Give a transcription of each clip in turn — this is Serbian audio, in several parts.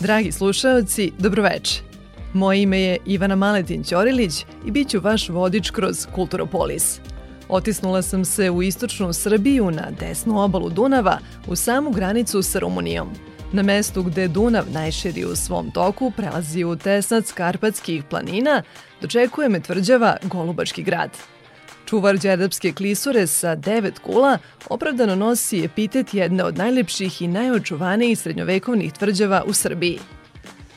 Dragi slušaoci, dobroveče. Moje ime je Ivana Maletin Ćorilić i bit ću vaš vodič kroz Kulturopolis. Otisnula sam se u istočnu Srbiju na desnu obalu Dunava u samu granicu sa Rumunijom. Na mestu gde Dunav najširi u svom toku prelazi u tesnac Karpatskih planina, dočekuje me tvrđava Golubački grad – Čuvar Đerdapske klisure sa devet kula opravdano nosi epitet jedne od najlepših i najočuvanijih srednjovekovnih tvrđava u Srbiji.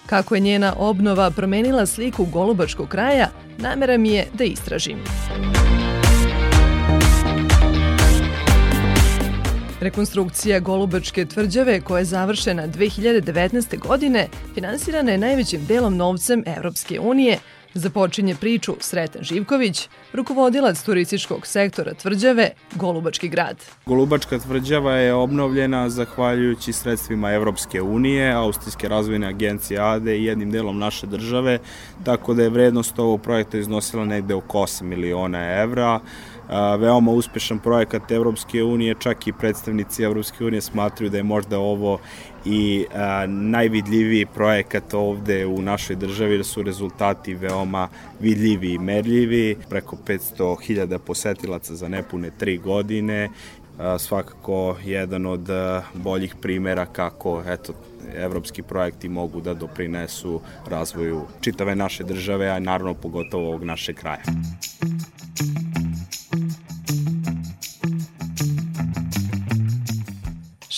Kako je njena obnova promenila sliku Golubačkog kraja, namera mi je da istražim. Rekonstrukcija Golubačke tvrđave, koja je završena 2019. godine, finansirana je najvećim delom novcem Evropske unije, Započinje priču Sreten Živković, rukovodilac turističkog sektora tvrđave Golubački grad. Golubačka tvrđava je obnovljena zahvaljujući sredstvima Evropske unije, Austrijske razvojne agencije ADE i jednim delom naše države, tako da je vrednost ovog projekta iznosila negde oko 8 miliona evra veoma uspešan projekat Evropske unije, čak i predstavnici Evropske unije smatruju da je možda ovo i a, najvidljiviji projekat ovde u našoj državi, da su rezultati veoma vidljivi i merljivi, preko 500.000 posetilaca za nepune tri godine, a, svakako jedan od boljih primera kako eto, evropski projekti mogu da doprinesu razvoju čitave naše države, a naravno pogotovo ovog našeg kraja.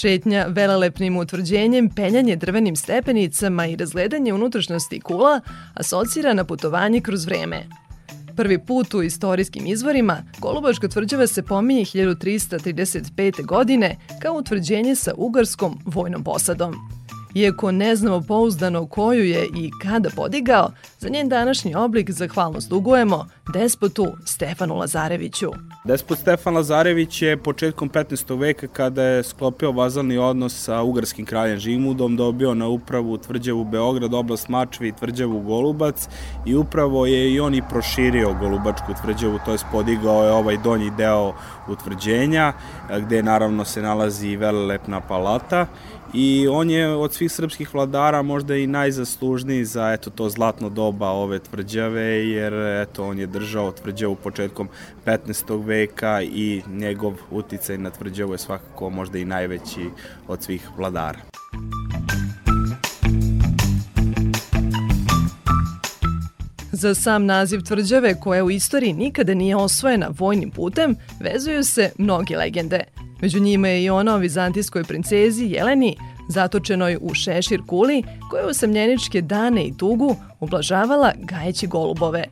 Šetnja velelepnim utvrđenjem, penjanje drvenim stepenicama i razgledanje unutrašnjosti kula asocira na putovanje kroz vreme. Prvi put u istorijskim izvorima Golubačka tvrđava se pominje 1335. godine kao utvrđenje sa ugarskom vojnom posadom. Iako ne znamo pouzdano koju je i kada podigao, za njen današnji oblik zahvalnost dugujemo despotu Stefanu Lazareviću. Despot Stefan Lazarević je početkom 15. veka kada je sklopio vazalni odnos sa ugarskim kraljem Žimudom dobio na upravu tvrđavu Beograd, oblast Mačvi i tvrđavu Golubac i upravo je i on i proširio Golubačku tvrđavu, to je podigao je ovaj donji deo utvrđenja gde naravno se nalazi i velelepna palata i on je od svih srpskih vladara možda i najzaslužniji za eto to zlatno doba ove tvrđave jer eto on je držao tvrđavu početkom 15. veka i njegov uticaj na tvrđavu je svakako možda i najveći od svih vladara. Za sam naziv tvrđave, koja u istoriji nikada nije osvojena vojnim putem, vezuju se mnoge legende. Među njima je i ona o vizantijskoj princezi Jeleni, zatočenoj u šešir kuli, koja je u samljeničke dane i tugu ublažavala gajeći golubove.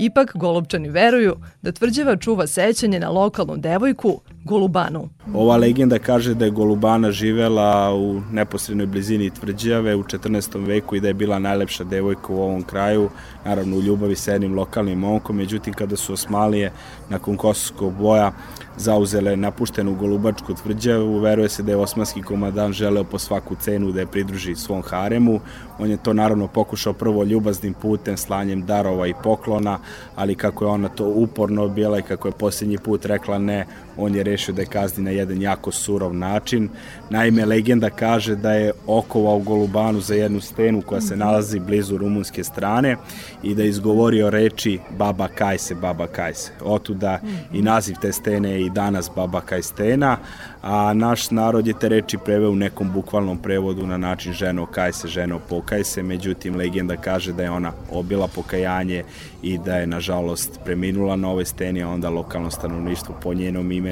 Ipak golubčani veruju da tvrđava čuva sećanje na lokalnu devojku Golubanu. Ova legenda kaže da je Golubana živela u neposrednoj blizini tvrđave u 14. veku i da je bila najlepša devojka u ovom kraju, naravno u ljubavi sa jednim lokalnim momkom, međutim kada su Osmalije nakon kosovskog boja zauzele napuštenu Golubačku tvrđavu, veruje se da je osmanski komadant želeo po svaku cenu da je pridruži svom haremu. On je to naravno pokušao prvo ljubaznim putem, slanjem darova i poklona, ali kako je ona to uporno bila i kako je posljednji put rekla ne, on je rešio da je kazni na jedan jako surov način. Naime, legenda kaže da je okovao Golubanu za jednu stenu koja se nalazi blizu rumunske strane i da je izgovorio reči baba kajse, baba kajse. Otuda i naziv te stene je i danas baba kajstena, a naš narod je te reči preveo u nekom bukvalnom prevodu na način ženo kaj se, ženo pokaj se, međutim legenda kaže da je ona obila pokajanje i da je nažalost preminula na ove steni, a onda lokalno stanovništvo po njenom imenu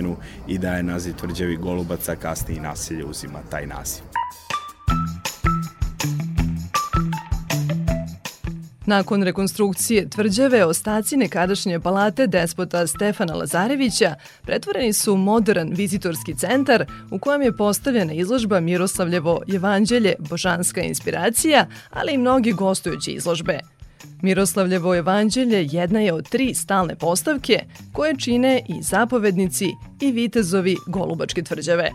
i da je naziv tvrđavi Golubaca, kasnije nasilje uzima taj naziv. Nakon rekonstrukcije tvrđave, ostaci nekadašnje palate despota Stefana Lazarevića pretvoreni su u modern vizitorski centar u kojem je postavljena izložba Miroslavljevo evanđelje, božanska inspiracija, ali i mnogi gostujući izložbe. Miroslavljevo evanđelje jedna je od tri stalne postavke koje čine i zapovednici i vitezovi Golubačke tvrđave.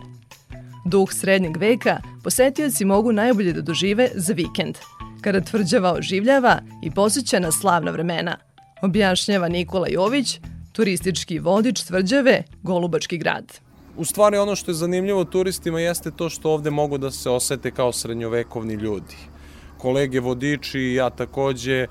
Duh srednjeg veka posetioci mogu najbolje da dožive za vikend – kada tvrđava oživljava i posjeća na slavna vremena, objašnjava Nikola Jović, turistički vodič tvrđave Golubački grad. U stvari ono što je zanimljivo turistima jeste to što ovde mogu da se osete kao srednjovekovni ljudi. Kolege vodiči i ja takođe e,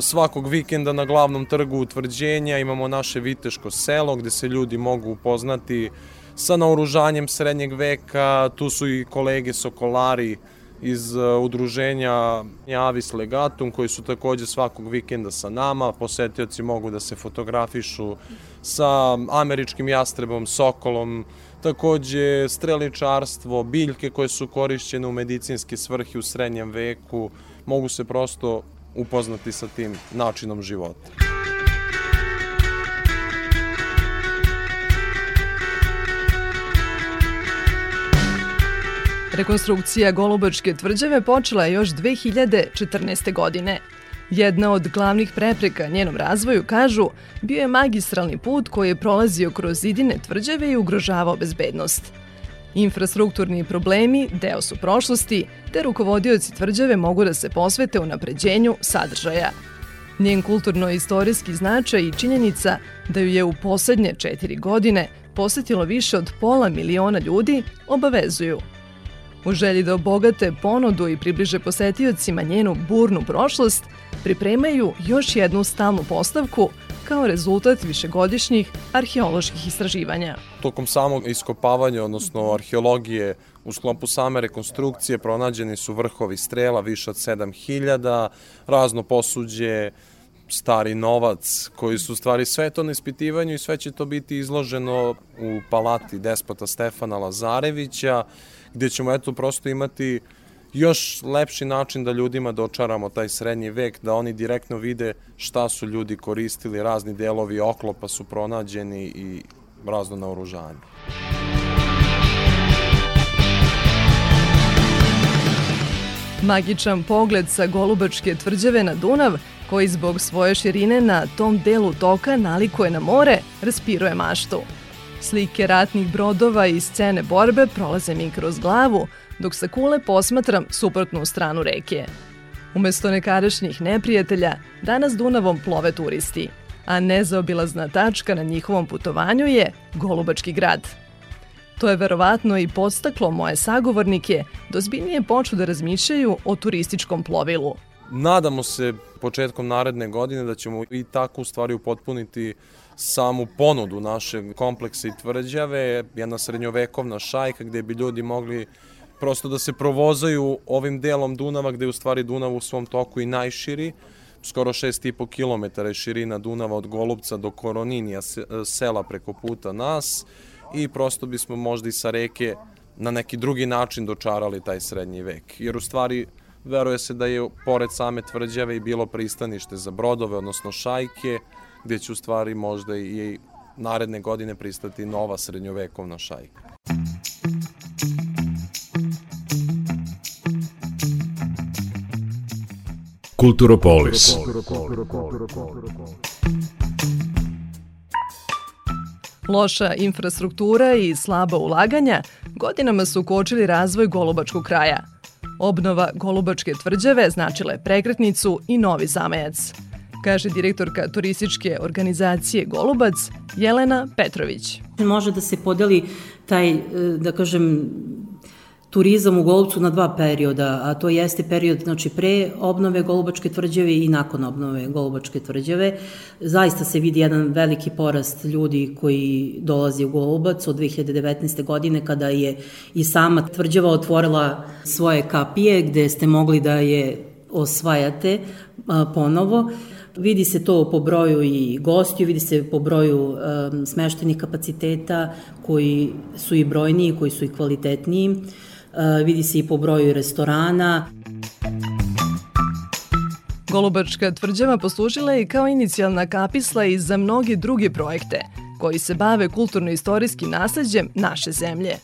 svakog vikenda na glavnom trgu utvrđenja imamo naše Viteško selo gde se ljudi mogu upoznati sa naoružanjem srednjeg veka, tu su i kolege sokolari iz uh, udruženja Avis Legatum koji su takođe svakog vikenda sa nama. Posetioci mogu da se fotografišu sa američkim jastrebom, sokolom, takođe streličarstvo, biljke koje su korišćene u medicinske svrhe u srednjem veku, mogu se prosto upoznati sa tim načinom života. Rekonstrukcija Golubačke tvrđave počela je još 2014. godine. Jedna od glavnih prepreka njenom razvoju, kažu, bio je magistralni put koji je prolazio kroz zidine tvrđave i ugrožavao bezbednost. Infrastrukturni problemi deo su prošlosti, te rukovodioci tvrđave mogu da se posvete u napređenju sadržaja. Njen kulturno-istorijski značaj i činjenica da ju je u poslednje četiri godine posetilo više od pola miliona ljudi obavezuju – U želji da obogate ponudu i približe posetiocima njenu burnu prošlost, pripremaju još jednu stalnu postavku kao rezultat višegodišnjih arheoloških istraživanja. Tokom samog iskopavanja, odnosno arheologije, u sklopu same rekonstrukcije pronađeni su vrhovi strela više od 7000, razno posuđe, stari novac, koji su stvari sve to na ispitivanju i sve će to biti izloženo u palati despota Stefana Lazarevića, gde ćemo eto prosto imati još lepši način da ljudima dočaramo taj srednji vek, da oni direktno vide šta su ljudi koristili, razni delovi oklopa su pronađeni i razno naoružanje. Magičan pogled sa Golubačke tvrđave na Dunav, koji zbog svoje širine na tom delu toka nalikuje na more, raspiruje maštu. Slike ratnih brodova i scene borbe prolaze mi kroz glavu, dok sa kule posmatram suprotnu stranu reke. Umesto nekadašnjih neprijatelja, danas Dunavom plove turisti, a nezaobilazna tačka na njihovom putovanju je Golubački grad. To je verovatno i podstaklo moje sagovornike da ozbiljnije počnu da razmišljaju o turističkom plovilu. Nadamo se početkom naredne godine da ćemo i tako u stvari upotpuniti samu ponudu našeg kompleksa i tvrđave, jedna srednjovekovna šajka gde bi ljudi mogli prosto da se provozaju ovim delom Dunava gde je u stvari Dunav u svom toku i najširi, skoro 6,5 km je širina Dunava od Golubca do Koroninija sela preko puta nas i prosto bismo možda i sa reke na neki drugi način dočarali taj srednji vek. Jer u stvari veruje se da je pored same tvrđave i bilo pristanište za brodove, odnosno šajke, gde će u stvari možda i naredne godine pristati nova srednjovekovna šajka. Kulturopolis. Loša infrastruktura i slaba ulaganja godinama su kočili razvoj Golubačkog kraja. Obnova Golubačke tvrđave značila je prekretnicu i novi zamajac kaže direktorka turističke organizacije Golubac Jelena Petrović. Može da se podeli taj, e, da kažem, turizam u Golubcu na dva perioda, a to jeste period znači, pre obnove Golubačke tvrđave i nakon obnove Golubačke tvrđave. Zaista se vidi jedan veliki porast ljudi koji dolazi u Golubac od 2019. godine kada je i sama tvrđava otvorila svoje kapije gde ste mogli da je osvajate ponovo. Vidi se to po broju i gostiju, vidi se po broju um, smeštenih kapaciteta koji su i brojniji, koji su i kvalitetniji. Uh, vidi se i po broju restorana. Golubačka tvrđava poslužila je kao inicijalna kapisla i za mnoge druge projekte koji se bave kulturno-istorijskim nasledđem naše zemlje.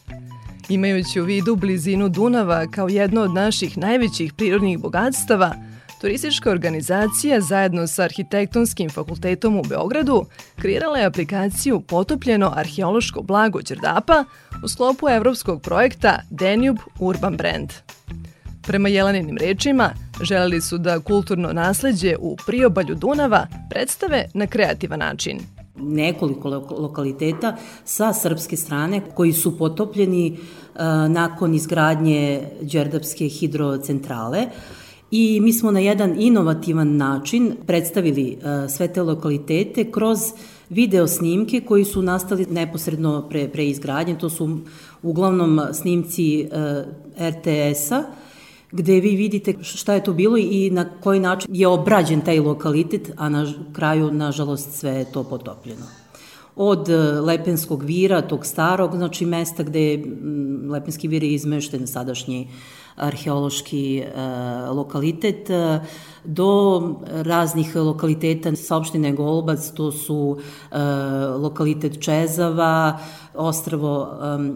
Imajući u vidu blizinu Dunava kao jedno od naših najvećih prirodnih bogatstava, turistička organizacija zajedno sa Arhitektonskim fakultetom u Beogradu kreirala je aplikaciju Potopljeno arheološko blago Đerdapa u sklopu evropskog projekta Danube Urban Brand. Prema Jelaninim rečima, želeli su da kulturno nasledđe u priobalju Dunava predstave na kreativan način – nekoliko lokaliteta sa srpske strane koji su potopljeni uh, nakon izgradnje Đerdapske hidrocentrale i mi smo na jedan inovativan način predstavili uh, sve te lokalitete kroz video snimke koji su nastali neposredno pre, pre izgradnje, to su uglavnom snimci uh, RTS-a, gde vi vidite šta je to bilo i na koji način je obrađen taj lokalitet, a na kraju, nažalost, sve je to potopljeno od e, Lepenskog vira, tog starog, znači mesta gde je Lepenski vir je izmešten sadašnji arheološki e, lokalitet, e, do raznih lokaliteta sa opštine Golubac, to su e, lokalitet Čezava, ostravo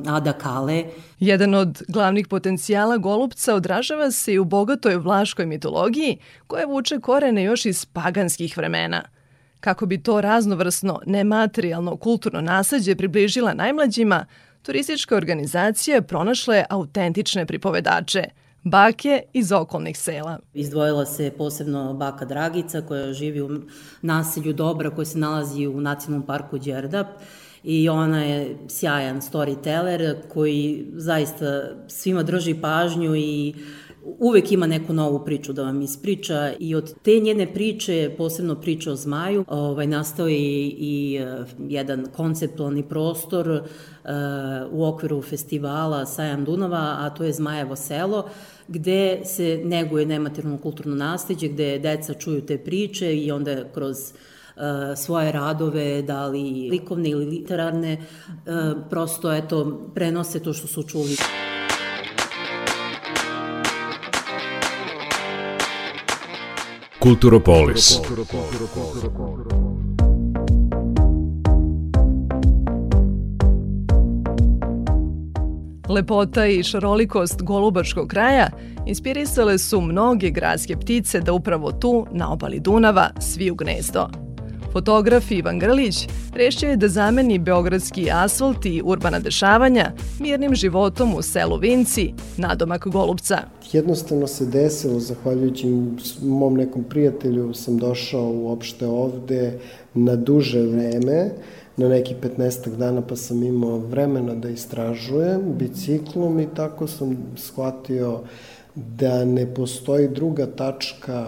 e, Ada Kale. Jedan od glavnih potencijala Golubca odražava se i u bogatoj vlaškoj mitologiji, koja vuče korene još iz paganskih vremena – Kako bi to raznovrsno, nematerijalno kulturno nasledđe približila najmlađima, turistička organizacija pronašla je autentične pripovedače, bake iz okolnih sela. Izdvojila se posebno baka Dragica koja živi u naselju Dobra koje se nalazi u nacionalnom parku Đerdap i ona je sjajan storyteller koji zaista svima drži pažnju i uvek ima neku novu priču da vam ispriča i od te njene priče, posebno priče o zmaju, ovaj, nastao je i, i uh, jedan konceptualni prostor uh, u okviru festivala Sajam Dunava, a to je Zmajevo selo, gde se neguje nematerno kulturno nasledđe, gde deca čuju te priče i onda kroz uh, svoje radove, da li likovne ili literarne, prosto eto, prenose to što su čuli. Kulturopolis. Lepota i šarolikost Golubačkog kraja inspirisale su mnoge gradske ptice da upravo tu, na obali Dunava, sviju gnezdo. Fotograf Ivan Grlić rešio je da zameni beogradski asfalt i urbana dešavanja mirnim životom u selu Vinci, nadomak Golubca. Jednostavno se desilo, zahvaljujući mom nekom prijatelju, sam došao uopšte ovde na duže vreme, na neki 15 dana pa sam imao vremena da istražujem biciklom i tako sam shvatio da ne postoji druga tačka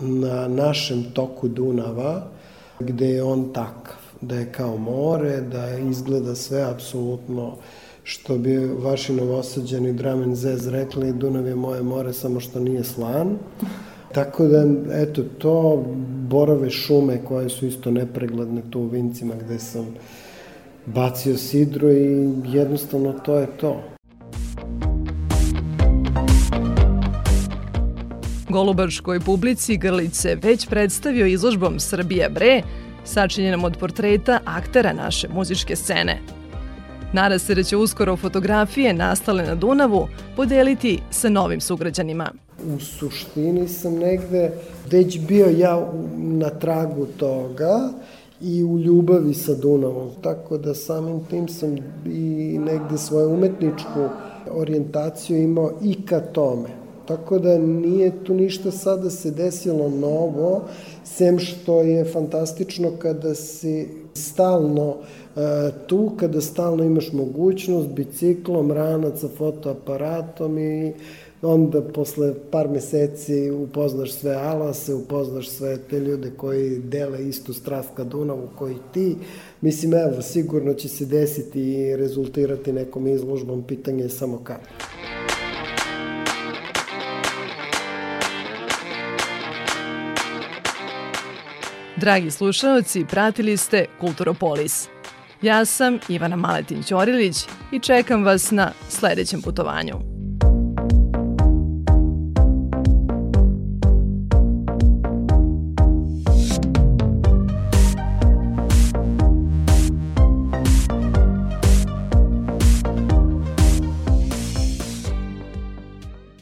na našem toku Dunava gde je on takav, da je kao more, da izgleda sve apsolutno što bi vaši novosađani Dramen Zez rekli, Dunav je moje more, samo što nije slan. Tako da, eto, to borove šume koje su isto nepregledne tu u Vincima gde sam bacio sidro i jednostavno to je to. Golubačkoj publici Grlice već predstavio izložbom Srbija bre, sačinjenom od portreta aktera naše muzičke scene. Nada se da će uskoro fotografije nastale na Dunavu podeliti sa novim sugrađanima. U suštini sam negde već bio ja na tragu toga i u ljubavi sa Dunavom. Tako da samim tim sam i negde svoju umetničku orijentaciju imao i ka tome. Tako da nije tu ništa sada se desilo novo, sem što je fantastično kada si stalno uh, tu, kada stalno imaš mogućnost biciklom, ranac fotoaparatom i onda posle par meseci upoznaš sve alase, upoznaš sve te ljude koji dele istu strast ka Dunavu koji ti. Mislim, evo, sigurno će se desiti i rezultirati nekom izložbom, pitanje je samo kako. Dragi slušalci, pratili ste Kulturopolis. Ja sam Ivana Maletin-Ćorilić i čekam vas na sledećem putovanju.